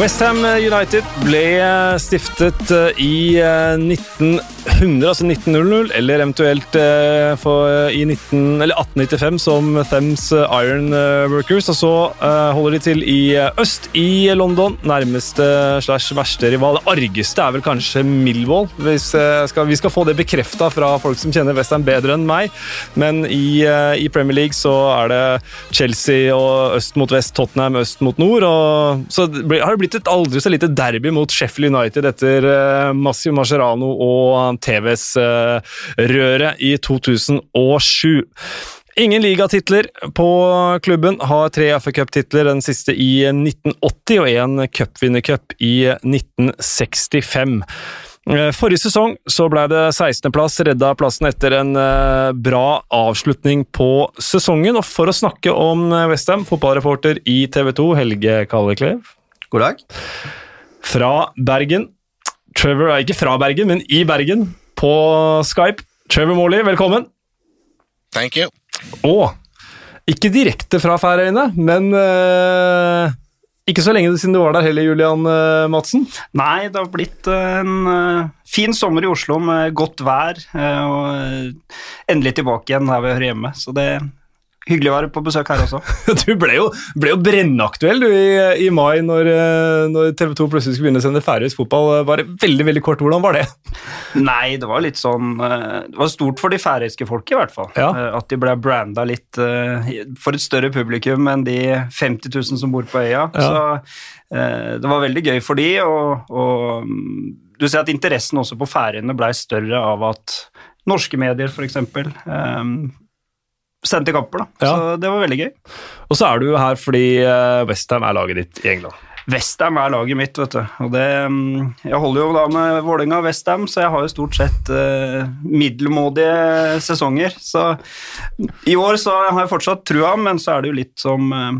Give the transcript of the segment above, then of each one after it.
Westham United ble stiftet eh, i 1900, eh, altså 1900, eller eventuelt eh, i 19, eller 1895 som Thames Iron Workers. Og så holder de til i øst i London, nærmeste slash verste rival. Det argeste er vel kanskje Millwall. Hvis, skal, vi skal få det bekrefta fra folk som kjenner Westham bedre enn meg, men i, i, Premier League så er det Chelsea og øst mot vest, Tottenham øst mot nord. og så har det blitt blitt et aldri så lite derby mot Sheffield United etter uh, Massimo Mascherano og TVs-røret uh, i 2007. Ingen ligatitler på klubben. Har tre FA Cup-titler, den siste i 1980 og én cupvinnercup i 1965. Eh, forrige sesong så ble det 16.-plass, redda plassen etter en bra avslutning på sesongen. Og for å snakke om Westham, fotballreporter i TV 2, Helge Kalleklev. God dag. Fra Bergen. Trevor er ikke fra Bergen, men i Bergen, på Skype. Trevor Morley, velkommen. Thank you. Og ikke direkte fra Færøyene, men uh, ikke så lenge siden du var der heller, Julian uh, Madsen? Nei, det har blitt en uh, fin sommer i Oslo med godt vær, og endelig tilbake igjen her vi hører hjemme. Så det Hyggelig å være på besøk her også. du ble jo, ble jo brennaktuell du, i, i, mai når, eh, når TV 2 plutselig skulle begynne å sende færøysk fotball. Bare veldig veldig kort, hvordan var det? Nei, det var litt sånn eh, Det var stort for de færøyske folket, i hvert fall. Ja. Eh, at de ble branda litt for et større publikum enn de 50 000 som bor på øya. Ja. Så det var veldig gøy for de, og, og du ser at interessen også på Færøyene blei større av at norske medier, f.eks sendte kamper, da. Ja. Så det var veldig gøy. Og så er du her fordi eh, Westham er laget ditt i England. Westham er laget mitt, vet du. Og det, mm, jeg holder jo da med Vålerenga og Westham, så jeg har jo stort sett uh, middelmådige sesonger. Så i år så har jeg fortsatt trua, men så er det jo litt som uh,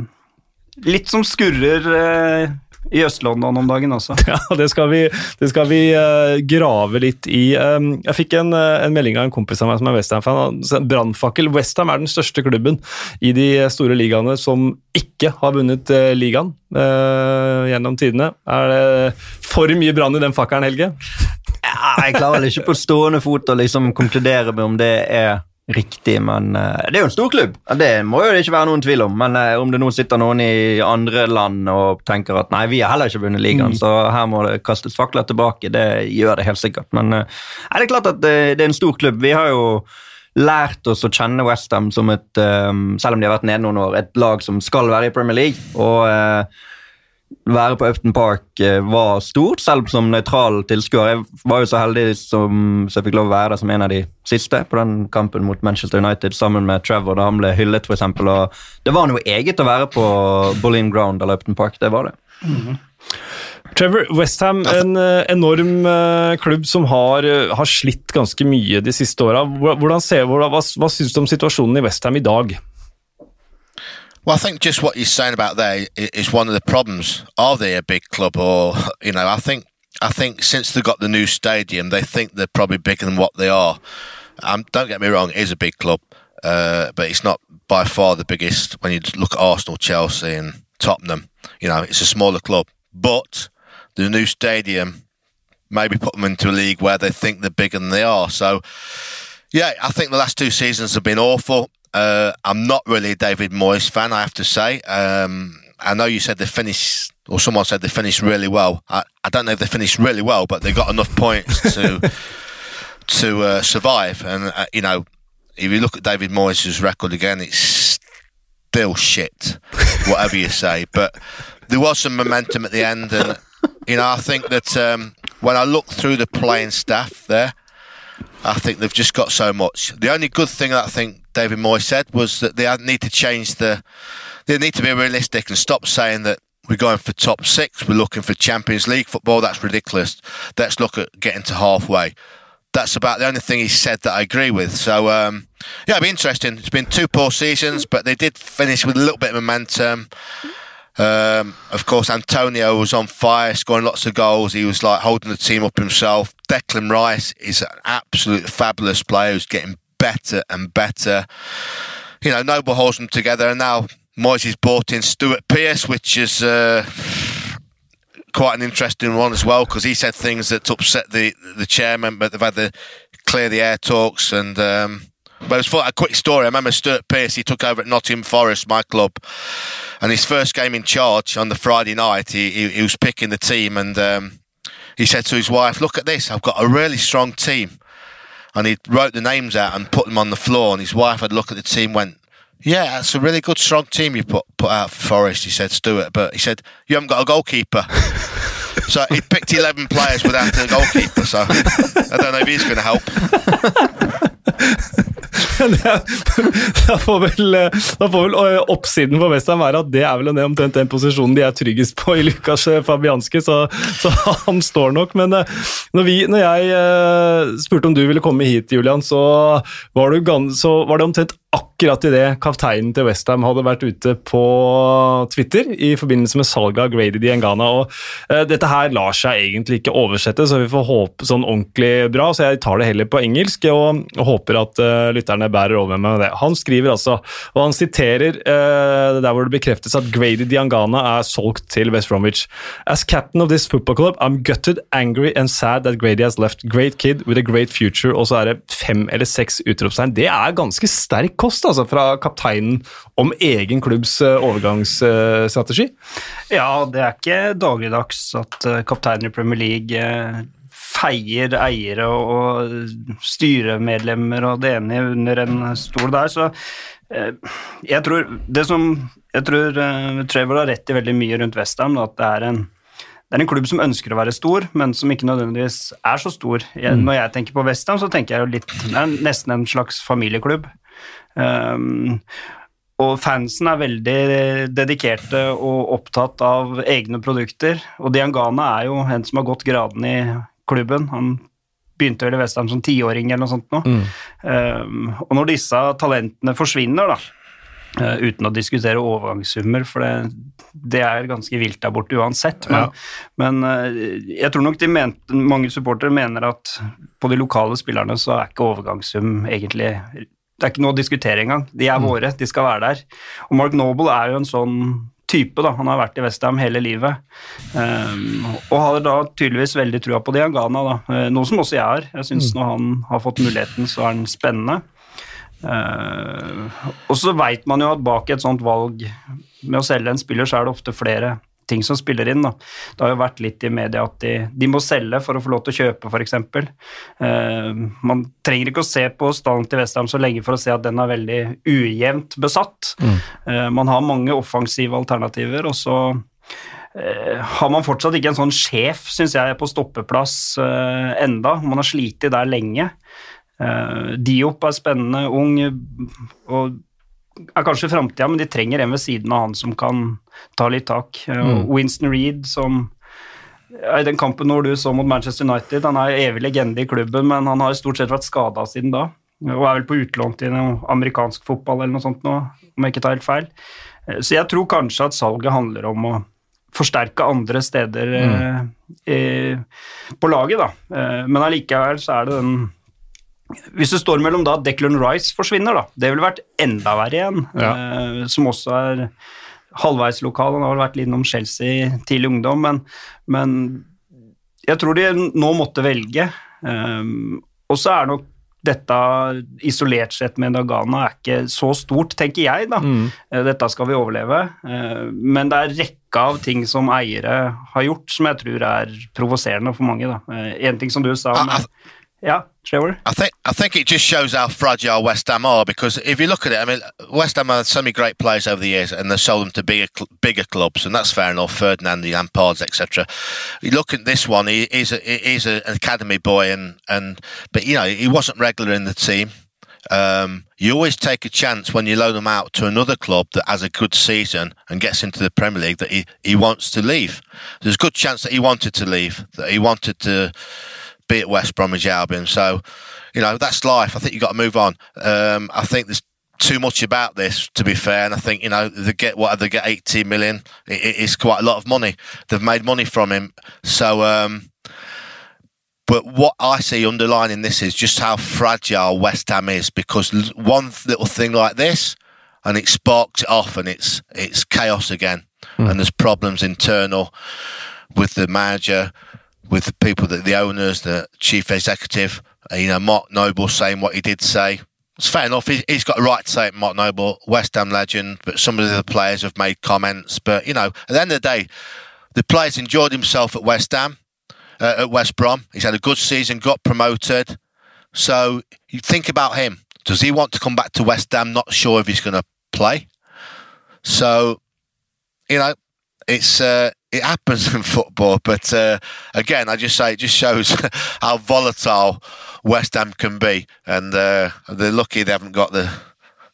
Litt som skurrer uh, i Øst-London om dagen også. Ja, det skal vi, det skal vi uh, grave litt i. Um, jeg fikk en, uh, en, melding av en kompis av meg som er Westham-fan. Brannfakkel. Westham er den største klubben i de store ligaene som ikke har vunnet uh, ligaen gjennom tidene. Er det for mye brann i den fakkelen, Helge? Ja, jeg klarer vel ikke på stående fot å liksom konkludere med om det er riktig, men uh, det er jo en stor klubb. Det må jo ikke være noen tvil om. Men uh, om det nå sitter noen i andre land og tenker at nei, vi har heller ikke vunnet ligaen, mm. så her må det kastes fakler tilbake, det gjør det helt sikkert. Men er det klart at det, det, er en stor klubb. Vi har jo lært oss å kjenne Westham som et, selv om de har vært nede noen år, et lag som skal være i Premier League. og være på Upton Park eh, var stort, selv som nøytral tilskuer. Jeg var jo så heldig som så jeg fikk lov å være der som en av de siste på den kampen mot Manchester United sammen med Trevor da han ble hyllet, f.eks. Det var noe eget å være på Boleyn Ground eller Upton Park. Det var det. Mm -hmm. Trevor, Westham, en uh, enorm uh, klubb som har, har, slitt ganske mye de siste åra. Hva, hva syns du om situasjonen i Westham i dag? Well, I think just what you're saying about there is one of the problems. Are they a big club, or you know? I think I think since they got the new stadium, they think they're probably bigger than what they are. Um, don't get me wrong; it is a big club, uh, but it's not by far the biggest. When you look at Arsenal, Chelsea, and Tottenham, you know, it's a smaller club. But the new stadium maybe put them into a league where they think they're bigger than they are. So, yeah, I think the last two seasons have been awful. Uh, I'm not really a David Moyes fan, I have to say. Um, I know you said they finished, or someone said they finished really well. I, I don't know if they finished really well, but they got enough points to to uh, survive. And uh, you know, if you look at David Moyes' record again, it's still shit, whatever you say. But there was some momentum at the end, and you know, I think that um, when I look through the playing staff there, I think they've just got so much. The only good thing that I think David Moyes said was that they need to change the. They need to be realistic and stop saying that we're going for top six. We're looking for Champions League football. That's ridiculous. Let's look at getting to halfway. That's about the only thing he said that I agree with. So um, yeah, it'll be interesting. It's been two poor seasons, but they did finish with a little bit of momentum. Um, of course, Antonio was on fire, scoring lots of goals. He was like holding the team up himself. Declan Rice is an absolute fabulous player who's getting better and better. You know, Noble holds them together, and now Moyes brought in Stuart Pearce, which is uh, quite an interesting one as well because he said things that upset the the chairman, but they've had the clear the air talks and. Um, but it was a quick story. I remember Stuart Pearce. He took over at Nottingham Forest, my club, and his first game in charge on the Friday night, he he, he was picking the team, and um, he said to his wife, "Look at this. I've got a really strong team." And he wrote the names out and put them on the floor. And his wife had a look at the team, went, yeah, that's a really good, strong team you put put out for Forest. He said, Stuart, but he said you haven't got a goalkeeper. so he picked eleven players without a goalkeeper. So I don't know if he's going to help. da, får vel, da får vel eh, oppsiden for Westham være at det er vel omtrent den posisjonen de er tryggest på i Lukas Fabianski, så, så han står nok. Men eh, når, vi, når jeg spurte om du ville komme hit, Julian, så var, du, så var det omtrent akkurat idet kapteinen til Westham hadde vært ute på Twitter i forbindelse med salget av Grady Diangana. og Dette her lar seg egentlig ikke oversette, så vi får håpe sånn ordentlig bra. Så jeg tar det heller på engelsk og, håper at lytterne bærer over med med det. Han skriver altså, og han siterer uh, der hvor det bekreftes at Grady Diangana er solgt til West Bromwich. As captain of this football club, I'm gutted, angry and sad that Grady has left. Great kid with a great future. Og så er det fem eller seks utropstegn. Det er ganske sterk kost altså, fra kapteinen om egen klubbs uh, overgangsstrategi? Ja, det er ikke dagligdags at eh, kapteinen i Premier League feier eiere og styremedlemmer og det ene under en stol der, så jeg tror det som Jeg tror Trevor har rett i veldig mye rundt Westham, at det er en det er en klubb som ønsker å være stor, men som ikke nødvendigvis er så stor. Jeg, mm. Når jeg tenker på Westham, så tenker jeg jo litt Det er nesten en slags familieklubb. Um, og fansen er veldig dedikerte og opptatt av egne produkter. Og Diangana er jo en som har gått graden i klubben. Han begynte vel i Westham som tiåring eller noe sånt nå. Mm. Um, og når disse talentene forsvinner, da, uh, uten å diskutere overgangssummer, for det, det, er ganske vilt der borte uansett, men, ja. men uh, jeg tror nok mente, mange supportere mener at på de lokale spillerne så er ikke overgangssum egentlig det er ikke noe å diskutere engang. De er mm. våre, de skal være der. Og Mark Noble er jo en sånn type, da. Han har vært i Westham hele livet. Um, og har da tydeligvis veldig trua på Diangana, da. Uh, noe som også jeg har. Jeg syns mm. når han har fått muligheten, så er han spennende. Uh, og så veit man jo at bak et sånt valg med å selge en spiller, så er det ofte flere ting som spiller inn. Da. Det har jo vært litt i media at de, de må selge for å få lov til å kjøpe, f.eks. Uh, man trenger ikke å se på stallen til Westham så lenge for å se at den er veldig ujevnt besatt. Mm. Uh, man har mange offensive alternativer, og så uh, har man fortsatt ikke en sånn sjef, syns jeg, på stoppeplass uh, enda. Man har slitt der lenge. Diop er spennende, ung og er kanskje framtida, men de trenger en ved siden av han som kan ta litt tak. Mm. Winston Reed som i den kampen når du så mot Manchester United, han er evig legende i klubben, men han har stort sett vært skada siden da. Og er vel på utlån til noe amerikansk fotball eller noe sånt nå, om jeg ikke tar helt feil. Eh, så jeg tror kanskje at salget handler om å forsterke andre steder mm. eh, på laget, da. Eh, men allikevel så er det den hvis det står mellom da Declan Rice forsvinner, da, det ville vært enda verre igjen. Ja. Eh, som også er halvveis lokal. Han har vel vært litt innom Chelsea tidlig ungdom, men, men, jeg tror de nå måtte velge. Eh, og så er nok dette isolert sett med Dagana er ikke så stort, tenker jeg. da. Mm. Eh, dette skal vi overleve. Eh, men det er rekka av ting som eiere har gjort som jeg tror er provoserende for mange. da. Eh, en ting som du sa med yeah, Trevor? I think I think it just shows how fragile West Ham are because if you look at it, I mean, West Ham have so many great players over the years, and they sold them to bigger bigger clubs, and that's fair enough. Ferdinand, Lampards, etc. You look at this one; he, he's an academy boy, and and but you know he wasn't regular in the team. Um, you always take a chance when you loan them out to another club that has a good season and gets into the Premier League that he, he wants to leave. There's a good chance that he wanted to leave, that he wanted to be at West Bromwich Albion. So, you know, that's life. I think you've got to move on. Um, I think there's too much about this, to be fair. And I think, you know, they get what they get 18 million. It, it is quite a lot of money. They've made money from him. So, um, but what I see underlining this is just how fragile West Ham is because one little thing like this and it sparks it off and it's it's chaos again mm. and there's problems internal with the manager, with the people that the owners, the chief executive. Uh, you know, Mark Noble saying what he did say. It's fair enough. He, has got a right to say it, Mark Noble, West Ham legend. But some of the players have made comments. But you know, at the end of the day, the players enjoyed himself at West Ham, uh, at West Brom. He's had a good season, got promoted. So you think about him. Does he want to come back to West Ham? Not sure if he's going to play. So, you know, it's uh, it happens in football. But uh, again, I just say it just shows how volatile West Ham can be, and uh, they're lucky they haven't got the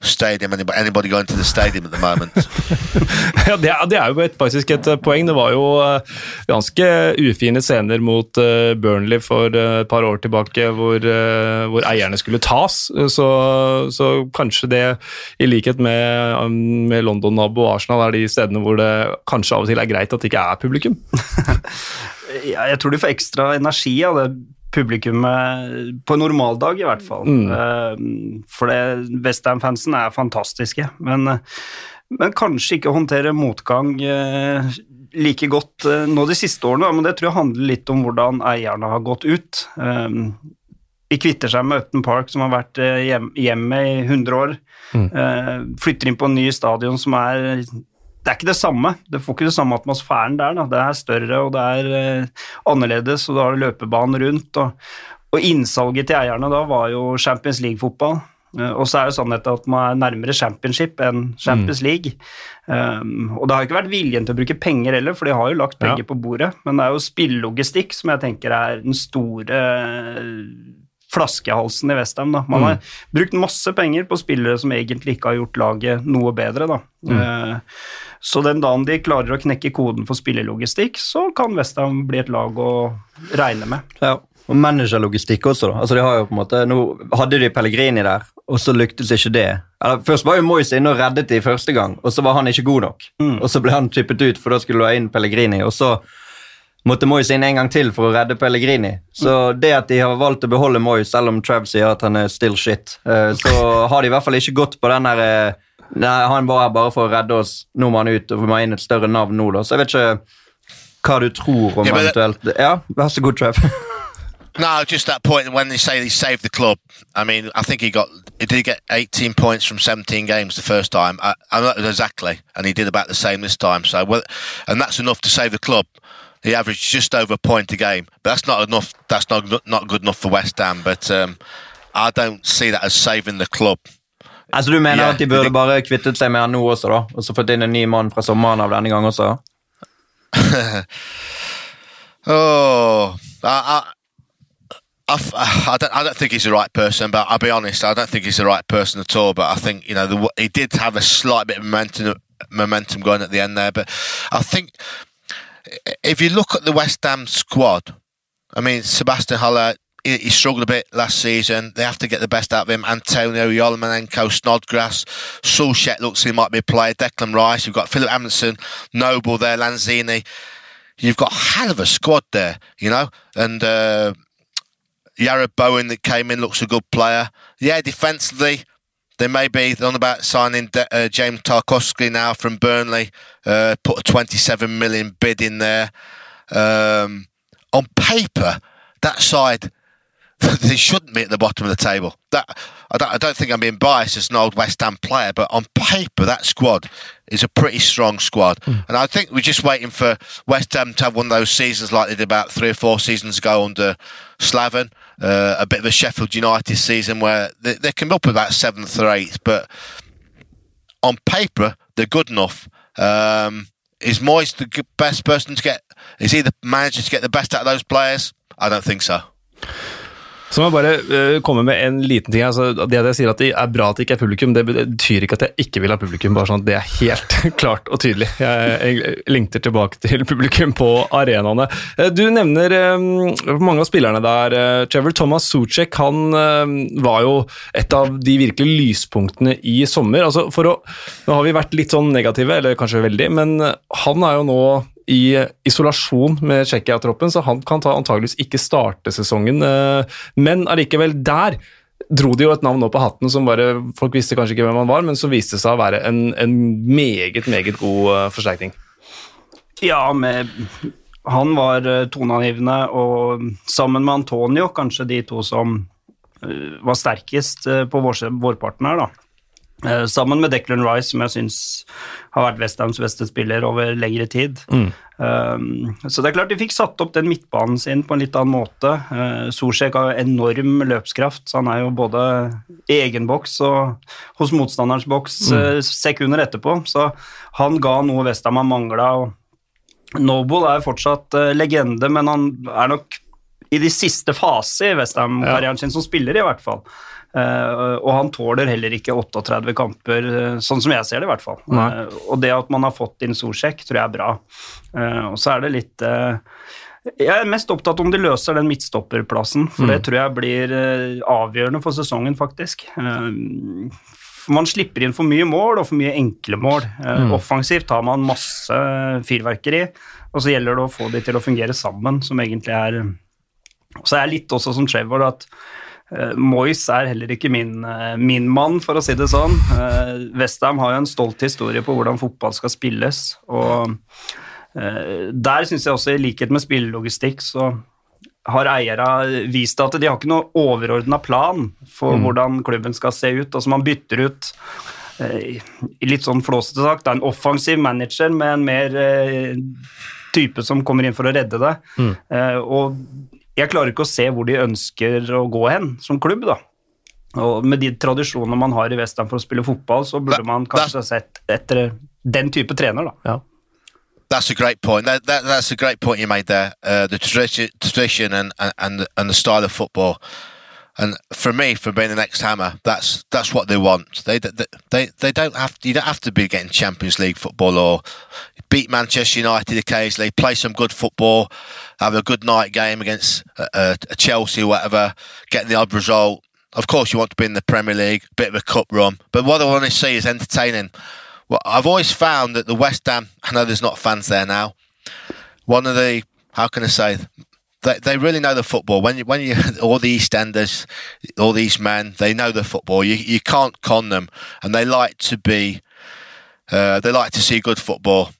stadium, anybody, going to the stadium at the moment. ja, det, det, er jo et, faktisk et eh, poeng. Det var jo uh, ganske ufine scener mot uh, Burnley for et par år tilbake, hvor, hvor eierne skulle tas. Så, så, kanskje det, i likhet med, um, med London-nabo Arsenal, er de stedene hvor det kanskje av og til er greit at det ikke er publikum. jeg tror de får ekstra energi av det publikummet på en normaldag, i hvert fall. Mm. Uh, for Westham-fansen er fantastiske, men, men, kanskje ikke håndtere motgang uh, like godt nå de siste årene. Men det tror jeg handler litt om hvordan eierne har gått ut. Vi kvitter seg med Upton Park, som har vært hjemme i 100 år. Mm. flytter inn på en ny stadion som er det er ikke det samme. Det får ikke det samme atmosfæren der. Da. Det er større og det er eh, annerledes, og da har du løpebanen rundt. Og, og, innsalget til eierne da var jo Champions League-fotball. Uh, og så er jo sannheten at man er nærmere championship enn Champions mm. League. Um, og det har ikke vært viljen til å bruke penger heller, for de har jo lagt penger ja. på bordet. Men det er jo spillelogistikk som jeg tenker er den store flaskehalsen i Westham. Man mm. har brukt masse penger på spillere som egentlig ikke har gjort laget noe bedre. da. Mm. Uh, så den dagen de klarer å knekke koden for spillelogistikk, så kan Westham bli et lag å regne med. Ja, og managerlogistikk også, da. Altså, de har jo på en måte, Nå hadde de Pellegrini der, og så lyktes ikke det. Eller, først var jo Moyes inne og reddet de første gang, og så var han ikke god nok. Mm. Og så ble han chippet ut, for da skulle du ha inn Pellegrini. og så måtte Moyes inn en gang til for å redde Pellegrini. Så mm. det at de har valgt å beholde Moyes, selv om Trav sier at han er still shit, eh, så har de i hvert fall ikke gått på den der eh, Nei, Han var her bare for å redde oss. Nå må han ut, og vi må inn et større navn nå, da. Så jeg vet ikke hva du tror om yeah, eventuelt Ja, vær så god, Trev. No, just that point when they say he saved the club. I mean, I think he got he did get 18 points from 17 games the first time. I, I'm not exactly, and he did about the same this time. So, well, and that's enough to save the club. He averaged just over a point a game, but that's not enough. That's not not good enough for West Ham. But um, I don't see that as saving the club. Altså Du mener yeah, at de burde bare kvittet seg med han nå også, da? Og så fått inn en ny mann fra sommeren av denne gang også? oh, I, I, I, don't, I don't think he's the right person, but I'll be honest, I don't think he's the right person at all. But I think you know the, he did have a slight bit of momentum, momentum going at the end there. But I think if you look at the West Ham squad, I mean Sebastian Haller he, struggled a bit last season. They have to get the best out of him. Antonio Yolomenko, Snodgrass, Sulshet looks he might be a player. Declan Rice, you've got Philip Amundsen, Noble there, Lanzini. You've got a hell of a squad there, you know, and uh, Bowen that came in looks a good player. Yeah, defensively, they may be on about signing uh, James Tarkovsky now from Burnley. Uh, put a 27 million bid in there. Um, on paper, that side they shouldn't be at the bottom of the table. That I don't, I don't, think I'm being biased as an old West Ham player, but on paper that squad is a pretty strong squad, mm. and I think we're just waiting for West Ham to have one of those seasons like they did about three or four seasons ago under Slaven, uh, a bit of a Sheffield United season where they, they can be up about seventh or eighth, but on paper they're good enough. Um, is Moyes the best person to get? Is he the manager to get the best out of those players? I don't think so. Så må jeg bare uh, komme med en liten ting. Altså, det at jeg sier at det er bra at det ikke er publikum, det betyr ikke at jeg ikke vil ha publikum. bare sånn at Det er helt klart og tydelig. Jeg, jeg lengter tilbake til publikum på arenaene. Uh, du nevner um, mange av spillerne der. Trevor Thomas Suchek han var jo et av de virkelig lyspunktene i sommer. Altså, for å, nå har vi vært litt sånn negative, eller kanskje veldig, men han er jo nå i isolasjon med Tsjekkia-troppen, så han kan ta antageligvis ikke starte sesongen. Eh, men allikevel, der dro de jo et navn opp på hatten som bare Folk visste kanskje ikke hvem han var, men som viste seg å være en, en meget, meget god uh, forsterkning. Ja, med han var toneangivende, og sammen med Antonio kanskje de to som var sterkest på vår, vårparten her, da. Uh, sammen med Declan Rice, som jeg syns har vært Westhams beste spiller over lengre tid. Mm. Um, så det er klart de fikk satt opp den midtbanen sin på en litt annen måte. Uh, Solsjek har enorm løpskraft, så han er jo både i egen boks og hos motstanderens boks mm. sekunder etterpå. Så han ga noe Westham har mangla. Noble er fortsatt legende, men han er nok i de siste fasene i Westham-karrieren ja. sin som spiller, i hvert fall. Uh, og han tåler heller ikke 38 kamper, uh, sånn som jeg ser det i hvert fall. Nei. og det at man har fått inn Solsjekk, tror jeg er bra. og så er det litt Jeg er mest opptatt om de løser den midtstopperplassen, for mm. det tror jeg blir avgjørende for sesongen, faktisk. man slipper inn for mye mål og for mye enkle mål. Mm. Offensivt har man masse fyrverkeri, og så gjelder det å få de til å fungere sammen, som egentlig er Så er jeg litt også som Trevor at Moyes er heller ikke min, uh, min, mann, for å si det sånn. Uh, Westham har jo en stolt historie på hvordan fotball skal spilles. og Der syns jeg også, i likhet med spillelogistikk, så har eierne vist at de har ikke noe overordna plan for mm. hvordan klubben skal se ut. Altså Man bytter ut litt sånn flåsete sagt, en offensiv manager med en mer type som kommer inn for å redde det. Mm. og jeg klarer ikke å se hvor de ønsker å gå hen som klubb, da. Og med de tradisjonene man har i Western for å spille fotball, så burde man kanskje sett etter den type trener, da. Ja. That's a great point. That, that, that's a great point you made there. Uh, the tradition, tradition and, and and the style of football. And for me, for being the next hammer, that's that's what they want. They they they don't have you don't have to be getting Champions League football or beat Manchester United occasionally, play some good football, have a good night game against a, a Chelsea or whatever, getting the odd result. Of course, you want to be in the Premier League, bit of a cup run, but what I want to see is entertaining. Well, I've always found that the West Ham, I know there's not fans there now. One of the, how can I say, they, they really know the football. When you, when you, all the EastEnders, all these men, they know the football. You, you can't con them, and they like to be, uh, they like to see good football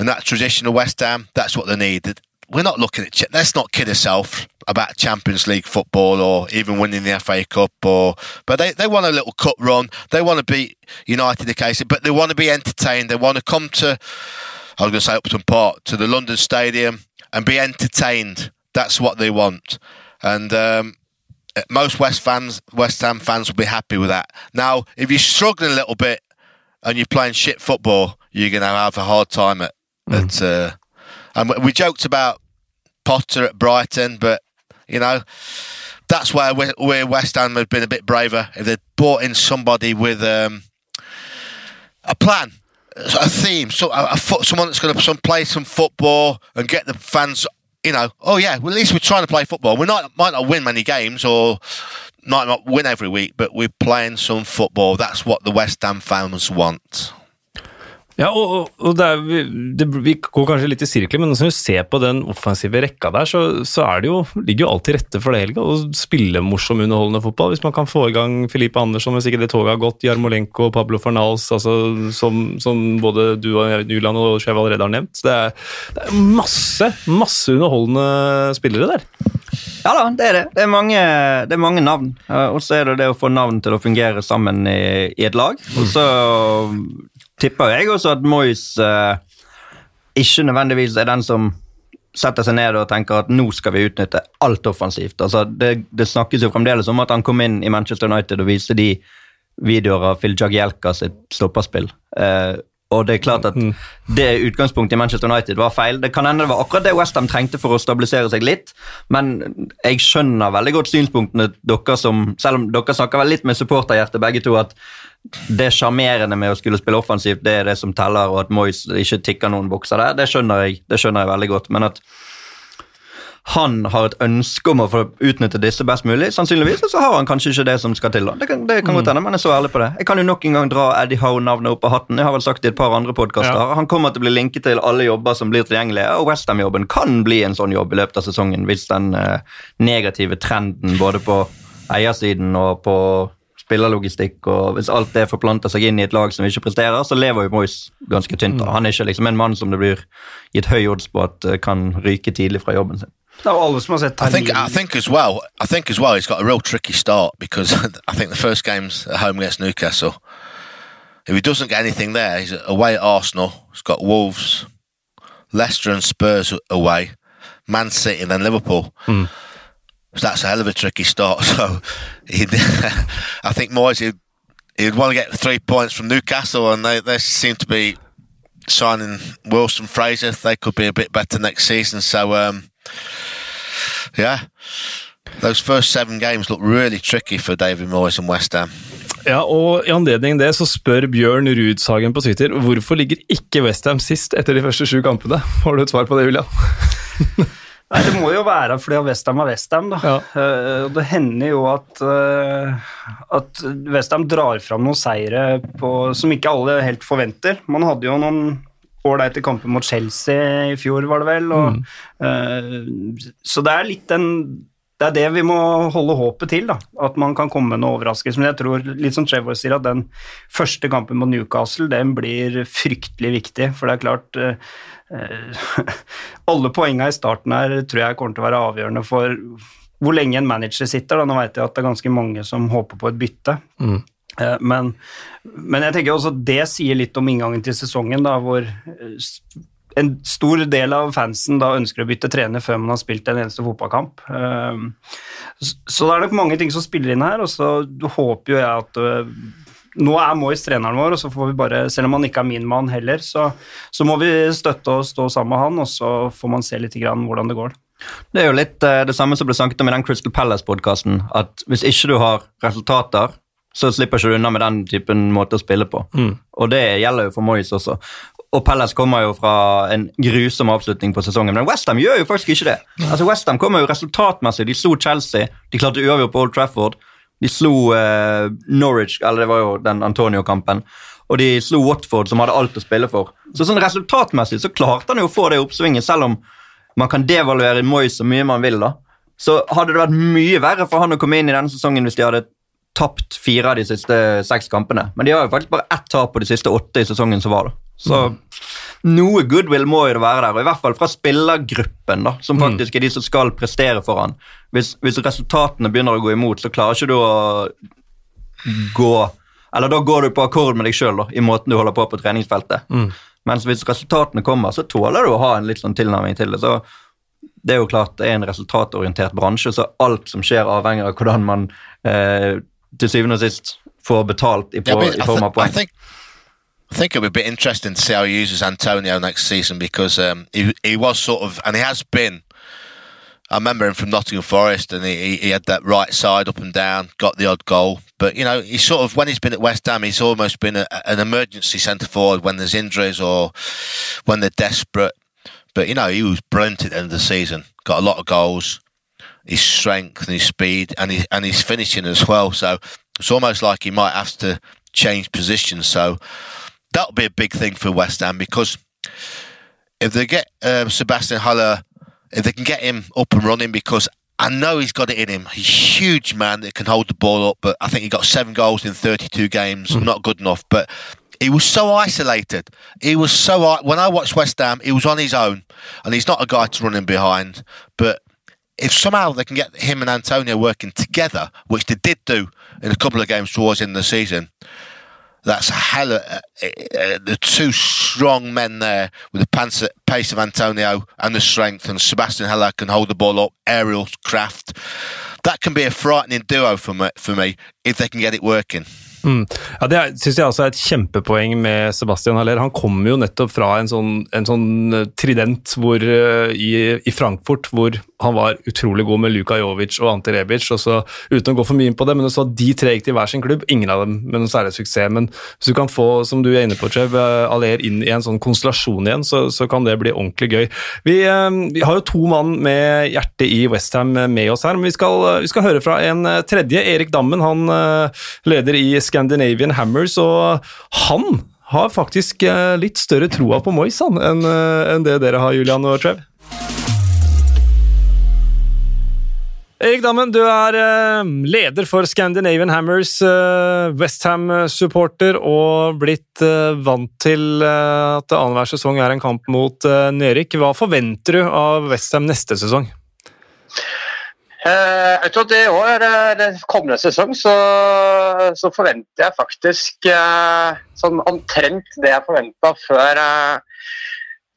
and that traditional West Ham, that's what they need. We're not looking at. Let's not kid ourselves about Champions League football or even winning the FA Cup. Or but they, they want a little cup run. They want to beat United occasionally, but they want to be entertained. They want to come to. I was going to say Upton Park to the London Stadium and be entertained. That's what they want, and um, most West fans, West Ham fans, will be happy with that. Now, if you're struggling a little bit and you're playing shit football, you're going to have a hard time at Mm. uh, and we joked about Potter at Brighton, but you know that's where where West Ham have been a bit braver. If they'd brought in somebody with um, a plan, a theme, so a, a foot, someone that's going to some play some football and get the fans. You know, oh yeah, well, at least we're trying to play football. We might might not win many games or might not win every week, but we're playing some football. That's what the West Ham fans want. Ja, og, og det er, det, Vi går kanskje litt i sirkler, men når du ser på den offensive rekka der, så, så jo, ligger jo alt til rette for det, Helga. Å spille morsom, underholdende fotball. Hvis man kan få i gang Filipe Andersson, hvis ikke det toget har gått, Jarmolenko, Pablo Fornals, altså, som, som, både du og Julian og Chev allerede har nevnt. Det er, det er masse, masse underholdende spillere der. Ja da, det er det. Det er mange, det er mange navn. Og så er det det å få navn til å fungere sammen i, i et lag. Og så tipper jeg også at Moyes uh, ikke nødvendigvis er den som setter seg ned og tenker at nå skal vi utnytte alt offensivt. Altså, det, det, snakkes jo fremdeles om at han kom inn i Manchester United og viste de videoer av Phil Jagielka sitt stopperspill. Uh, og det er klart at mm. det utgangspunktet i Manchester United var feil. Det kan hende det var akkurat det Westham trengte for å stabilisere seg litt, men jeg skjønner veldig godt synspunktene dere som Selv om dere snakker vel litt med supporterhjerte begge to, at det sjarmerende med å skulle spille offensivt, det er det som teller, og at Moyes ikke tikker noen bokser der, det skjønner jeg, det skjønner jeg veldig godt. Men at han har et ønske om å få utnytte disse best mulig, sannsynligvis, så har han kanskje ikke det som skal til. Det kan, det kan godt mm. hende, men jeg er så ærlig på det. Jeg kan jo nok en gang dra Eddie Howe-navnet opp av hatten. Jeg har vel sagt det i et par andre podkaster. Ja. Han kommer til å bli linket til alle jobber som blir tilgjengelige, og Westham-jobben kan bli en sånn jobb i løpet av sesongen hvis den eh, negative trenden både på eiersiden og på spillerlogistikk, og hvis alt det forplanter seg inn i et lag som ikke presterer, så lever jo Moyes ganske tynt. Mm. Han er ikke liksom en mann som det blir gitt høy odds på at eh, kan ryke tidlig fra jobben sin. Det er alle som har sett I think, I think as well. I think as well. He's got a real tricky start because I think the first game's at home against Newcastle. If he doesn't get anything there, he's away at Arsenal. He's got Wolves, Leicester, and Spurs away. Man City, and then Liverpool. Mm. That's a hell of a tricky start. So I think Moyes he'd, he'd want to get three points from Newcastle, and they, they seem to be signing Wilson Fraser. They could be a bit better next season. So um, yeah, those first seven games look really tricky for David Moyes and West Ham. Ja, og I anledning det så spør Bjørn Rudshagen på Twitter hvorfor ligger ikke Westham sist etter de første sju kampene. Har du et svar på det, Julian? Nei, Det må jo være fordi Westham er Westham. Ja. Uh, det hender jo at, uh, at Westham drar fram noen seire på, som ikke alle helt forventer. Man hadde jo noen ålreite kamper mot Chelsea i fjor, var det vel. Og, mm. uh, så det er litt den det er det vi må holde håpet til. da, At man kan komme med noe overraskelse. Men jeg tror, litt som Trevor sier, at den første kampen mot Newcastle den blir fryktelig viktig. For det er klart eh, Alle poengene i starten her tror jeg kommer til å være avgjørende for hvor lenge en manager sitter. da, Nå vet jeg at det er ganske mange som håper på et bytte. Mm. Eh, men, men, jeg tenker også det sier litt om inngangen til sesongen, da, hvor eh, en stor del av fansen da ønsker å bytte trener før man har spilt en eneste fotballkamp. Så det er nok mange ting som spiller inn her, og så håper jo jeg at nå er Moyes treneren vår, og så får vi bare, selv om han ikke er min mann heller, så, så må vi støtte og stå sammen med han, og så får man se litt grann hvordan det går. Det er jo litt uh, det samme som ble snakket om i den Crystal Palace-podkasten, at hvis ikke du har resultater, så slipper ikke du unna med den typen måte å spille på. Mm. Og det gjelder jo for Moyes også. Og Palace kommer jo fra en grusom avslutning på sesongen. Men Westham gjør jo faktisk ikke det. Altså Westham kommer jo resultatmessig. De slo Chelsea, de klarte uavgjort på Old Trafford. De slo eh, Norwich, eller det var jo den Antonio-kampen. Og de slo Watford, som hadde alt å spille for. Så sånn resultatmessig så klarte han jo å få det oppsvinget, selv om man kan devaluere Moyes så mye man vil. da. Så hadde det vært mye verre for han å komme inn i denne sesongen hvis de hadde tapt fire av de siste seks kampene. Men de har jo faktisk bare ett tap på de siste åtte i sesongen som var. da. Så mm. Noe goodwill må jo det være der, og i hvert fall fra spillergruppen, da, som mm. faktisk er de som skal prestere for han. Hvis, hvis resultatene begynner å gå imot, så klarer ikke du å gå Eller da går du på akkord med deg sjøl i måten du holder på på treningsfeltet. Mm. Mens hvis resultatene kommer, så tåler du å ha en litt sånn tilnærming til det. så det er jo klart det er en resultatorientert bransje, så alt som skjer, avhenger av hvordan man eh, til syvende og sist får betalt i, på, yeah, i form av poeng. I think, I think it'll be a bit interesting to see how he uses Antonio next season because um, he he was sort of and he has been. I remember him from Nottingham Forest, and he, he had that right side up and down, got the odd goal. But you know, he's sort of when he's been at West Ham, he's almost been a, an emergency centre forward when there's injuries or when they're desperate. But you know, he was brilliant at the end of the season. Got a lot of goals. His strength and his speed, and his and his finishing as well. So it's almost like he might have to change positions. So that'll be a big thing for West Ham because if they get um, Sebastian Haller, if they can get him up and running, because I know he's got it in him. He's a huge man that can hold the ball up, but I think he got seven goals in 32 games. Mm. Not good enough, but he was so isolated. He was so when I watched West Ham, he was on his own, and he's not a guy to run in behind. But if somehow they can get him and Antonio working together, which they did do in a couple of games towards the end of the season, that's a hell of, uh, uh, the two strong men there with the pace of Antonio and the strength, and Sebastian Heller can hold the ball up, aerial craft. That can be a frightening duo for me, for me if they can get it working. Mm. Ja, Det syns jeg også er et kjempepoeng med Sebastian Haller. Han kommer jo nettopp fra en sånn, en sånn eh, trident hvor, i, i, Frankfurt hvor han var utrolig god med Luka Jovic og Ante Rebic. og så Uten å gå for mye inn på det, men så de tre gikk til hver sin klubb. Ingen av dem med noen særlig suksess. Men hvis du kan få, som du er inne på, Trev, uh, Aller inn i en sånn konstellasjon igjen, så, så kan det bli ordentlig gøy. Vi, uh, vi, har jo to mann med hjertet i Westham med oss her, men vi skal, vi skal høre fra en tredje. Erik Dammen, han leder i Scandinavian Hammers, og han har faktisk eh, litt større troa på Moyes enn eh, en det dere har, Julian og Trev. Erik Dammen, du er uh, leder for Scandinavian Hammers, uh, Westham-supporter, og blitt uh, vant til at annenhver sesong er en kamp mot Nerik. Hva forventer du av Westham neste sesong? jeg tror det år, den kommende sesong, så, så, forventer jeg faktisk sånn omtrent det jeg forventa før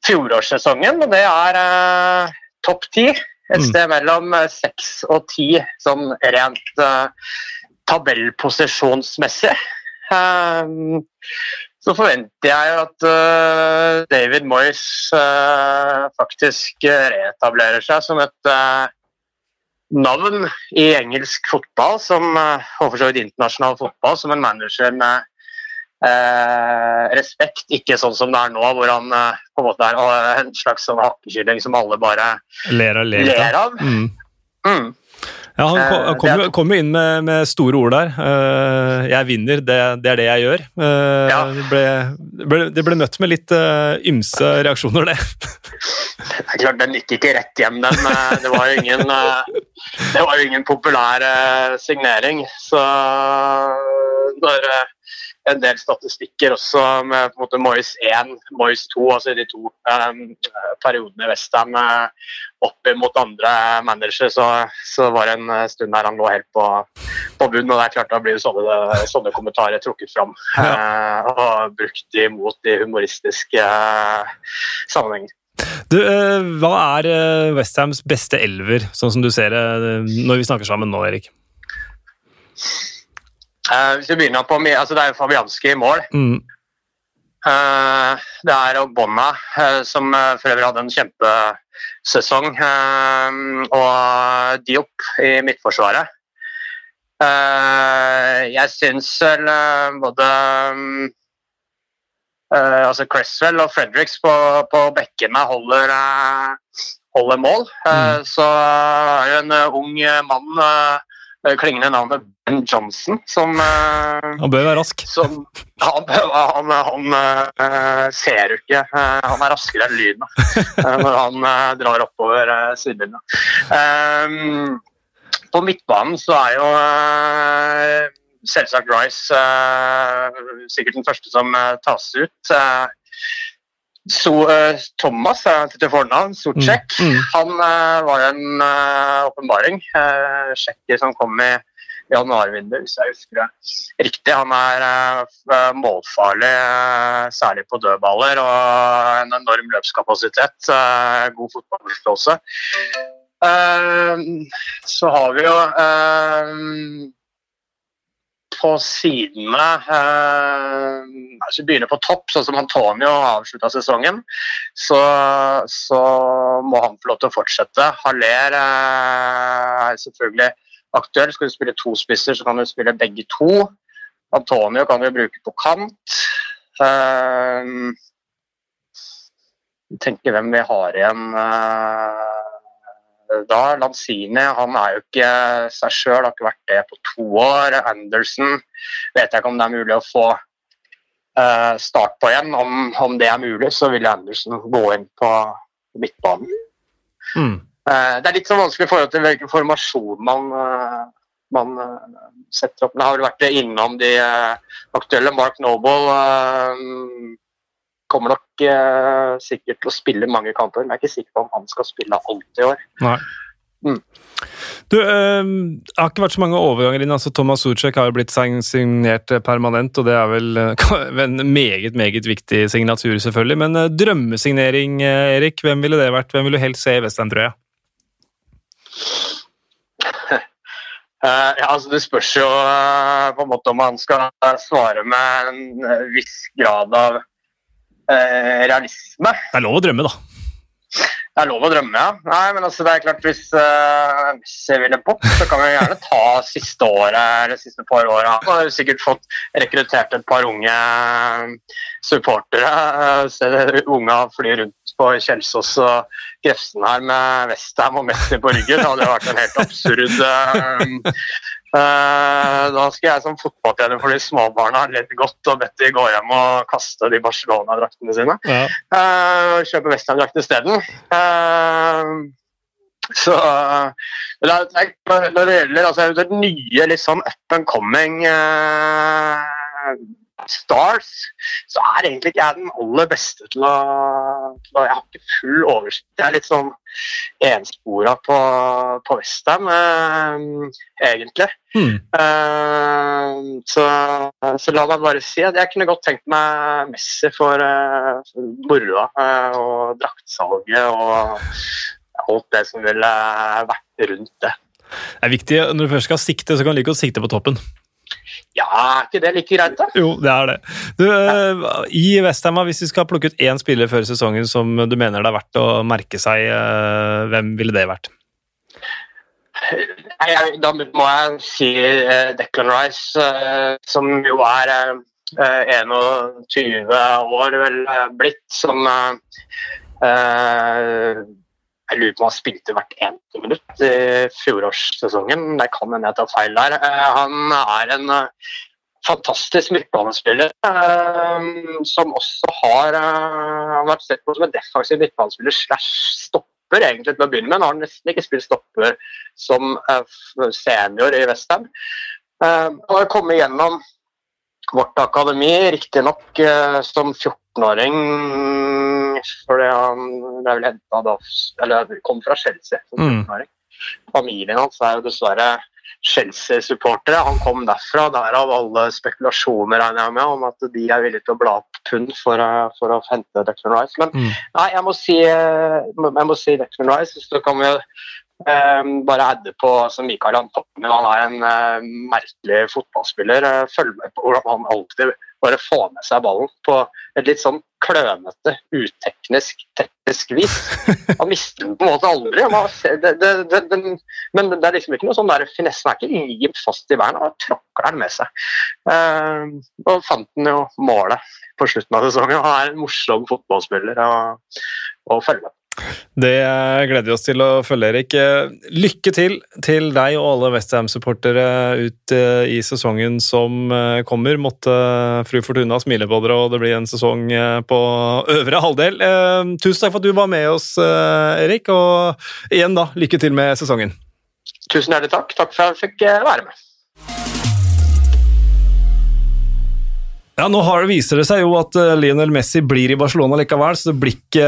fjorårssesongen. Og det er topp ti. Et mm. sted mellom eh, seks og ti, sånn rent uh, tabellposisjonsmessig. Um, så forventer jeg at uh, David Moyes uh, faktisk reetablerer seg som et navn i engelsk fotball, som, og for så vidt internasjonal fotball, som en manager med eh, respekt, ikke sånn som det er nå, hvor han eh, på en måte er en slags sånn hakkekylling som alle bare ler, ler, ler av. Mm. Mm. Ja, Han kom, kom, jo, kom jo inn med, med, store ord der. Uh, 'Jeg vinner, det, det, er det jeg gjør'. Uh, ja. det, ble, ble, det, ble, møtt med litt uh, ymse reaksjoner, det. det er klart, Den gikk ikke rett hjem, den. Det var jo ingen, det var jo ingen populær signering. Så når en del statistikker også med på en måte Moyes 1, Moyes 2, altså de to um, periodene i Westham uh, opp mot andre managere, så, så, var det en stund der han lå helt på, på bunnen. og det er klart Da blir sånne, sånne kommentarer trukket fram ja. uh, og brukt imot i humoristiske uh, sammenhenger. Du, hva er Westhams beste elver, sånn som du ser det når vi snakker sammen nå, Erik? Uh, hvis vi begynner på, altså Det er Fabianski i mål. Mm. Uh, det er Ogbonna, uh, som for øvrig hadde en kjempesesong. og Diop i midtforsvaret. jeg syns vel både altså Cresswell og Fredericks på, på bekkene holder, holder mål. Mm. så er det en ung mann klingende navnet Ben Johnson, som eh, Han bør være rask? Som, han, han, han uh, ser jo ikke Han er raskere enn lyden når han drar oppover sidelinja. Um, på midtbanen så er jo selvsagt Rice sikkert den første som tas ut. So, uh, Thomas til fornavn, Socek, mm, mm. han uh, var en åpenbaring. Uh, sjekker som kom i januarvinduet, hvis jeg husker det riktig. Han er målfarlig, særlig på dødballer, og en enorm løpskapasitet. god fotballforståelse. så har vi jo på sidene eh, altså Begynner på topp, sånn som Antonio avslutta sesongen, så, så, må han få lov til å fortsette. Haller eh, er selvfølgelig aktuell. Skal du spille to spisser, så kan du spille begge to. Antonio kan du bruke på kant. Eh, tenker hvem vi har igjen. Eh, da. Lanzini han er jo ikke seg sjøl, har ikke vært det på to år. Anderson vet jeg ikke om det er mulig å få uh, start på igjen. Om, om, det er mulig, så vil Anderson gå inn på midtbanen. Mm. Uh, det er litt sånn vanskelig i forhold til hvilken formasjon man, uh, man setter opp. Det har vel vært innom de aktuelle. Mark Noble kommer nok eh, sikkert til å spille mange kamper, men jeg er ikke sikker på om han skal spille alt i år. Nei. Mm. Du, uh, det har ikke vært så mange overganger inn. altså Thomas Sucek har jo blitt signert permanent, og det er vel uh, en meget meget viktig signatur, selvfølgelig. Men uh, drømmesignering, Erik, hvem ville det vært? Hvem ville du helst se i Westham, tror jeg? Uh, ja, altså Det spørs jo uh, på en måte om han skal svare med en viss grad av eh, realisme. Det er lov å drømme, da. Det er lov å drømme, ja. Nei, men altså, det er klart Hvis, uh, hvis jeg ville bort, så kan vi gjerne ta siste året eller siste par åra. Har sikkert fått rekruttert et par unge supportere. Uh, se unga fly rundt på Kjelsås og Grefsen her med Westham og Messi på ryggen. Det hadde vært en helt absurd uh, Eh, da skal jeg som fotballtrener for de småbarna ledd godt og bedt de gå hjem og kaste de Barcelona-draktene sine. Ja. Uh, kjøpe Westham-drakt isteden. Uh, Så når det gjelder altså, det nye, litt sånn up and coming stars, så er egentlig ikke jeg den aller beste til å, til å Jeg har ikke full oversikt. Jeg er litt sånn enspora på, på Western, eh, egentlig. Mm. Eh, så, så, la meg bare si at jeg kunne godt tenkt meg Messi for, eh, for moroa og draktsalget og alt det som ville vært rundt det. Det er viktig når du først skal sikte, så kan du like godt sikte på toppen. Ja, er ikke det like greit, da? Jo, det er det. Du, ja. I Westham, hvis vi skal plukke ut én spiller før sesongen som du mener det er verdt å merke seg, uh, hvem ville det vært? Nei, Da må jeg si uh, Declan Rice, som jo er 21 år vel blitt, som jeg lurer på om han spilte hvert eneste minutt i fjorårssesongen. Det kan hende jeg tar feil der. Eh, han er en eh, fantastisk midtbanespiller eh, som også har vært sett på som en defensiv midtbanespiller slash stopper egentlig til å begynne med. Han har nesten ikke spilt stopper som senior i Westham. Han har kommet gjennom vårt akademi, riktignok som 14-åring fordi han ble vel henta da Eller kom fra Chelsea. Mm. Familien hans er jo dessverre Chelsea-supportere. Han kom derfra. Derav alle spekulasjoner regner jeg med, om at de er villige til å bla opp pund for, for, å hente Declan Rice. Men mm. nei, jeg må si, jeg må si Declan Rice. Så kan vi um, bare adde på som Mikael Antonio. Han er en uh, merkelig fotballspiller. Følg med på hvordan han alltid bare få med seg ballen på et litt sånn klønete, uteknisk, teknisk vis. Han mister den på en måte aldri. Det, det, det, men det er liksom ikke noe sånn der finessen er ikke limt fast i verden, han tråkker den med seg. Uh, og fant den jo målet på slutten av sesongen. Han er en morsom fotballspiller å følge med. Det gleder vi oss til å følge, Erik. Lykke til til deg og alle Westham-supportere ut eh, i sesongen som eh, kommer. Måtte fru Fortuna smile på dere, og det blir en sesong eh, på øvre halvdel. Tusen takk for at du var med oss, Erik, og igjen da, lykke til med sesongen. Tusen hjertelig takk. Takk for at jeg fikk være med. Ja, Nå har, viser det seg jo at uh, Lionel Messi blir i Barcelona likevel, så det blir ikke,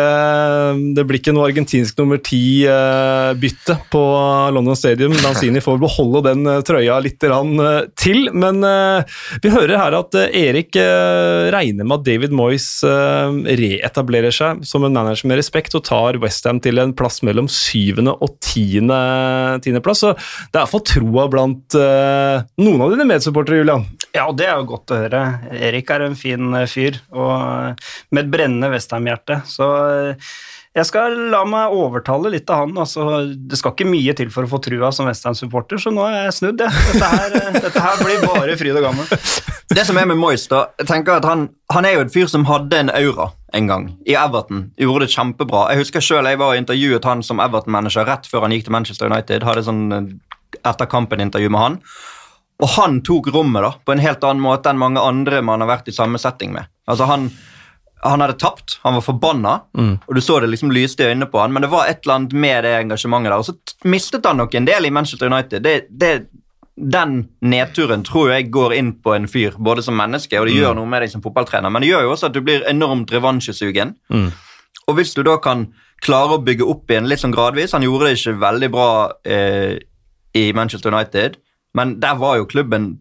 det blir ikke noe argentinsk nummer ti-bytte uh, på London Stadium. Lanzini får beholde den uh, trøya litt til. Men vi hører her at Erik regner med at David Moyes reetablerer seg som en manager med respekt og tar Westham til en plass mellom syvende og tiende, tiendeplass. Så det er iallfall troa blant noen av dine medsupportere, Julian. Ja, det er jo godt å høre. Erik er en fin eh, fyr og eh, med et brennende Westham-hjerte. Så eh, jeg skal la meg overtale litt av han. Altså, det skal ikke mye til for å få trua som Westham-supporter, så nå er jeg snudd. Ja. Dette, dette, her, blir bare fryd og gammen. Det som er med Moyes, da, jeg tenker at han, han, er jo et fyr som hadde en aura en gang i Everton. Gjorde det kjempebra. Jeg husker selv jeg var og intervjuet han som Everton-manager rett før han gikk til Manchester United. Hadde sånn etter kampen-intervju med han. Og han tok rommet da, på en helt annen måte enn mange andre man har vært i samme setting med. Altså han, han hadde tapt, han var forbanna, mm. og du så det liksom lyste i øynene på han, men det var et eller annet med det engasjementet der. Og så mistet han nok en del i Manchester United. Det, det, den nedturen tror jeg går inn på en fyr, både som menneske, og det mm. gjør noe med deg som fotballtrener, men det gjør jo også at du blir enormt revansjesugen. Mm. Og hvis du da kan klare å bygge opp igjen litt sånn gradvis Han gjorde det ikke veldig bra eh, i Manchester United. Men der var jo klubben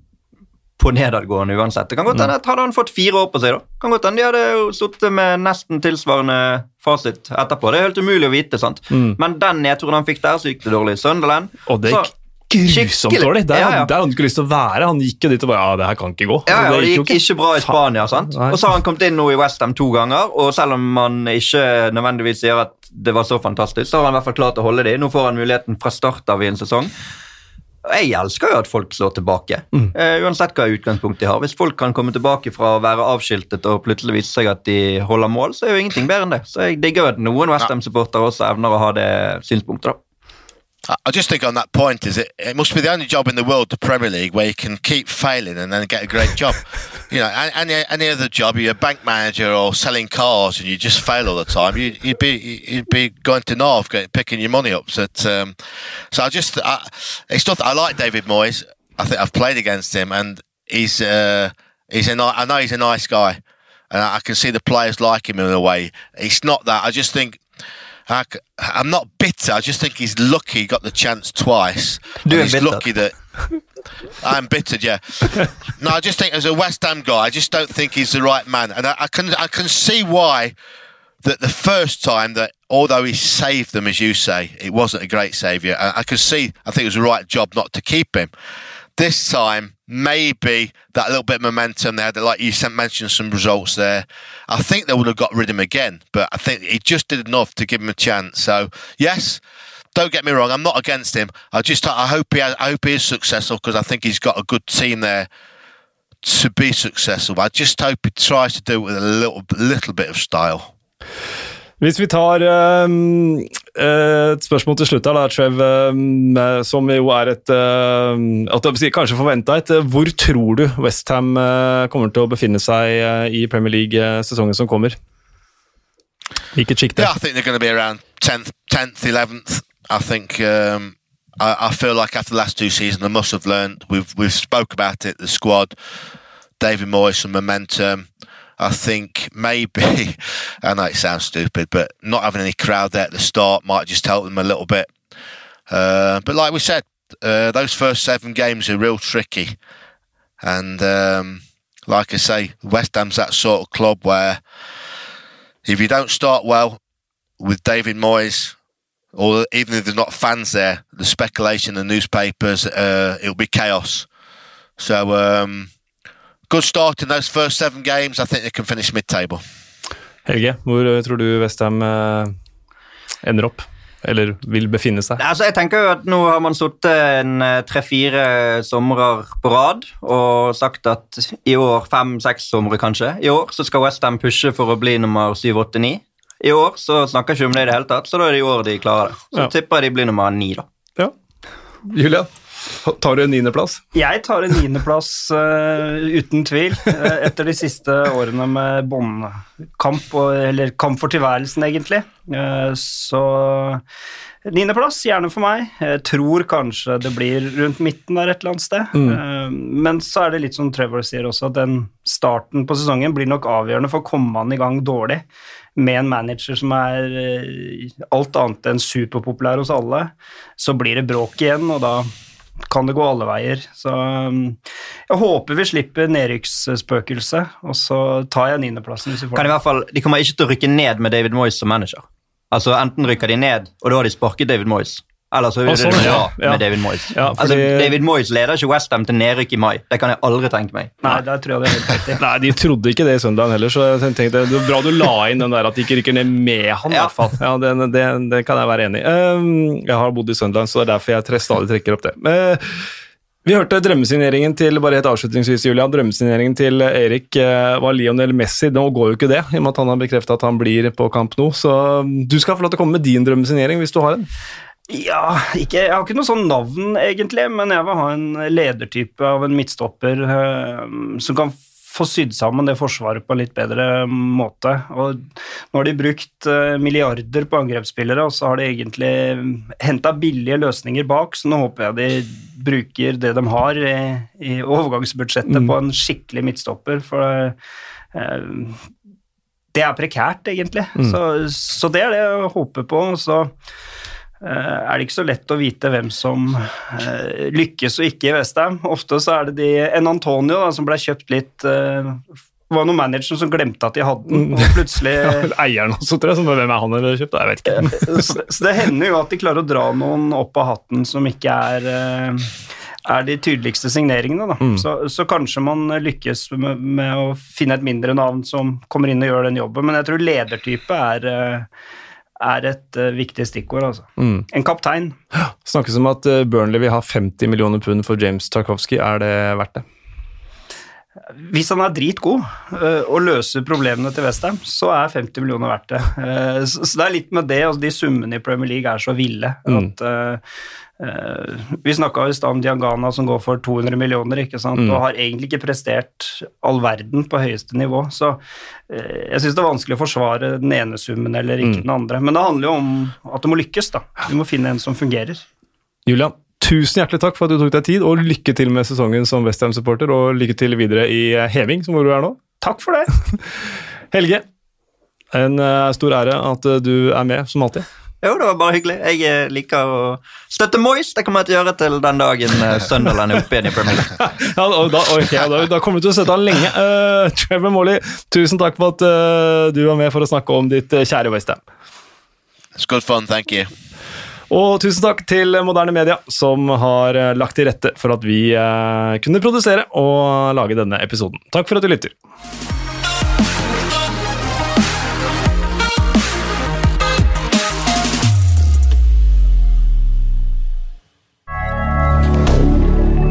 på nedadgående uansett. Det kan godt hende mm. Hadde han fått fire år på seg, da. Kan godt hende De hadde jo sittet med nesten tilsvarende fasit etterpå. Det er helt umulig å vite, sant. Mm. Men den nedturen han fikk der, så gikk det dårlig. Sunderland Og det gikk grusomt dårlig. Der, ja, ja. der hadde han ikke lyst til å være. Han gikk jo dit og bare Ja, det her kan ikke gå. Ja, ja, Det gikk, ikke. ikke bra i Spania. sant? Og så har han kommet inn nå i Westham to ganger, og selv om man ikke nødvendigvis sier at det var så fantastisk, så har han i hvert fall klart å holde det. Nå får han muligheten fra start av i en sesong. Jeg elsker jo at folk slår tilbake, mm. uh, uansett hva utgangspunkt de har. Hvis folk kan komme tilbake fra å være avskiltet og plutselig vise seg at de holder mål, så er jo ingenting bedre enn det. Så jeg digger at noen Westham-supportere også evner å ha det synspunktet. da. I just think on that point is it, it must be the only job in the world, the Premier League, where you can keep failing and then get a great job. you know, any any other job, you're a bank manager or selling cars, and you just fail all the time. You, would be you'd be going to North, picking your money up. So, um, so I just I, it's not. I like David Moyes. I think I've played against him, and he's uh, he's a I know he's a nice guy, and I can see the players like him in a way. It's not that. I just think I, am not bitter. I just think he's lucky he got the chance twice. he's bitter. lucky that I'm bitter. Yeah. no, I just think as a West Ham guy, I just don't think he's the right man, and I, I can I can see why. That the first time that, although he saved them, as you say, it wasn't a great saviour. I, I could see. I think it was the right job not to keep him. This time, maybe that little bit of momentum there, like you mentioned some results there. I think they would have got rid of him again, but I think he just did enough to give him a chance. So yes, don't get me wrong, I'm not against him. I just I hope he I hope he is successful because I think he's got a good team there to be successful. I just hope he tries to do it with a little little bit of style. Hvis vi tar um, et spørsmål til slutt her, da, Trev, um, som jo er et uh, Kanskje forventa et. Hvor tror du Westham kommer til å befinne seg i Premier League-sesongen som kommer? Hvilket sjikte? Yeah, I think they're going to be around 10th, 10th 11th. I think um, I, I, feel like after the last two seasons, they must have learned. We've we've spoke about it. The squad, David Moyes, some momentum. I think maybe, I know it sounds stupid, but not having any crowd there at the start might just help them a little bit. Uh, but like we said, uh, those first seven games are real tricky. And um, like I say, West Ham's that sort of club where if you don't start well with David Moyes, or even if there's not fans there, the speculation in the newspapers, uh, it'll be chaos. So, um, good start in those first seven games. I think they can finish mid-table. Helge, hvor eh, tror du Westham uh, ender opp? Eller vil befinne seg? Altså, jeg tenker jo at Nå har man sittet en eh, tre-fire somrer på rad og sagt at i år, fem-seks somre kanskje, i år så skal Westham pushe for å bli nummer syv, åtte, ni. I år så snakker ikke om det i det hele tatt, så da er det i år de klarer det. Så ja. tipper jeg de blir nummer ni, da. Ja. Julia? Tar du en niendeplass? Jeg tar en niendeplass uh, uten tvil. Uh, etter de siste årene med båndkamp, eller kamp for tilværelsen, egentlig. Uh, så niendeplass, gjerne for meg. Jeg tror kanskje det blir rundt midten der et eller annet sted. Mm. men så er det litt som Trevor sier også, at den starten på sesongen blir nok avgjørende for å komme han i gang dårlig med en manager som er alt annet enn superpopulær hos alle, så blir det bråk igjen, og da kan det gå alle veier. Så um, jeg håper vi slipper nedrykksspøkelset, og så tar jeg niendeplassen. De kommer ikke til å rykke ned med David Moyes som manager. Altså Enten rykker de ned, og da har de sparket David Moyes. Eller så vil ah, sånn, bra ja. med David Moyes. Ja, altså, fordi... altså, David Moyes leder ikke Westham til nedrykk i mai. Det kan jeg aldri tenke meg. Nei, Nei, tror jeg det er helt. Nei, De trodde ikke det i søndagen heller, så jeg tenkte det var bra du la inn den der at de ikke rykker ned med han. Ja. i hvert fall. Ja, det, det, det, kan jeg være enig i. Um, jeg har bodd i Søndagen, så det er derfor jeg stadig trekker opp det. Uh, vi hørte drømmesigneringen til bare helt avslutningsvis, Julia, drømmesigneringen til Erik uh, var Lionel Messi. Nå går jo ikke det, i og med at han har bekrefta at han blir på kamp nå. Så du skal få lov til å komme med din drømmesignering hvis du har en. Ja, ikke, jeg har ikke noe sånn navn, egentlig, men jeg vil ha en ledertype av en midtstopper øh, som kan få sydd sammen det forsvaret på en litt bedre måte. Og nå har de brukt øh, milliarder på angrepsspillere, og så har de egentlig henta billige løsninger bak, så nå håper jeg de bruker det de har i, i overgangsbudsjettet mm. på en skikkelig midtstopper, for øh, det er prekært, egentlig. Mm. Så, så, det er det jeg håper på. så er det ikke så lett å vite hvem som eh, lykkes og ikke i Westham. Ofte så er det de, en Antonio da, som ble kjøpt litt uh, var noen managere som glemte at de hadde den, og plutselig Eieren også, tror jeg. Som, hvem er han eller kjøpt? Jeg vet ikke. så, så, det hender jo at de klarer å dra noen opp av hatten som ikke er er de tydeligste signeringene. Da. Mm. Så, så, kanskje man lykkes med, med, å finne et mindre navn som kommer inn og gjør den jobben, men jeg tror ledertype er er et uh, viktig stikkord. altså. Mm. En kaptein. Snakkes om at uh, Burnley vil ha 50 millioner pund for James Tarkovsky. Er det verdt det? Hvis han er dritgod uh, og løser problemene til Westham, så er 50 millioner verdt det. Uh, så, det er litt med det, altså de summene i Premier League er så ville mm. at uh, Vi snakka i stad om Diangana som går for 200 millioner ikke sant? Mm. og har egentlig ikke prestert all verden på høyeste nivå. Så jeg syns det er vanskelig å forsvare den ene summen eller ikke mm. den andre. Men det handler jo om at det må lykkes. da. Du må finne en som fungerer. Julian, Tusen hjertelig takk for at du tok deg tid, og lykke til med sesongen som Westham-supporter. Og lykke til videre i eh, heving, som hvor du er nå. Takk for det. Helge, en uh, stor ære at uh, du er med, som alltid. Jo, det var bare hyggelig. Jeg liker å støtte Moyes. Det kommer jeg til å gjøre til den dagen uh, Sunderland er oppe igjen i Premier League. ja, da, okay, da, da, kommer du til å støtte han lenge. Uh, Trevor Morley, tusen takk for at uh, du var med for å snakke om ditt kjære Westham. It's good fun, thank you. Og tusen takk til Moderne Media, som har eh, lagt til rette for at vi eh, kunne produsere og lage denne episoden. Takk for at du lytter.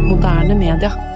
Moderne.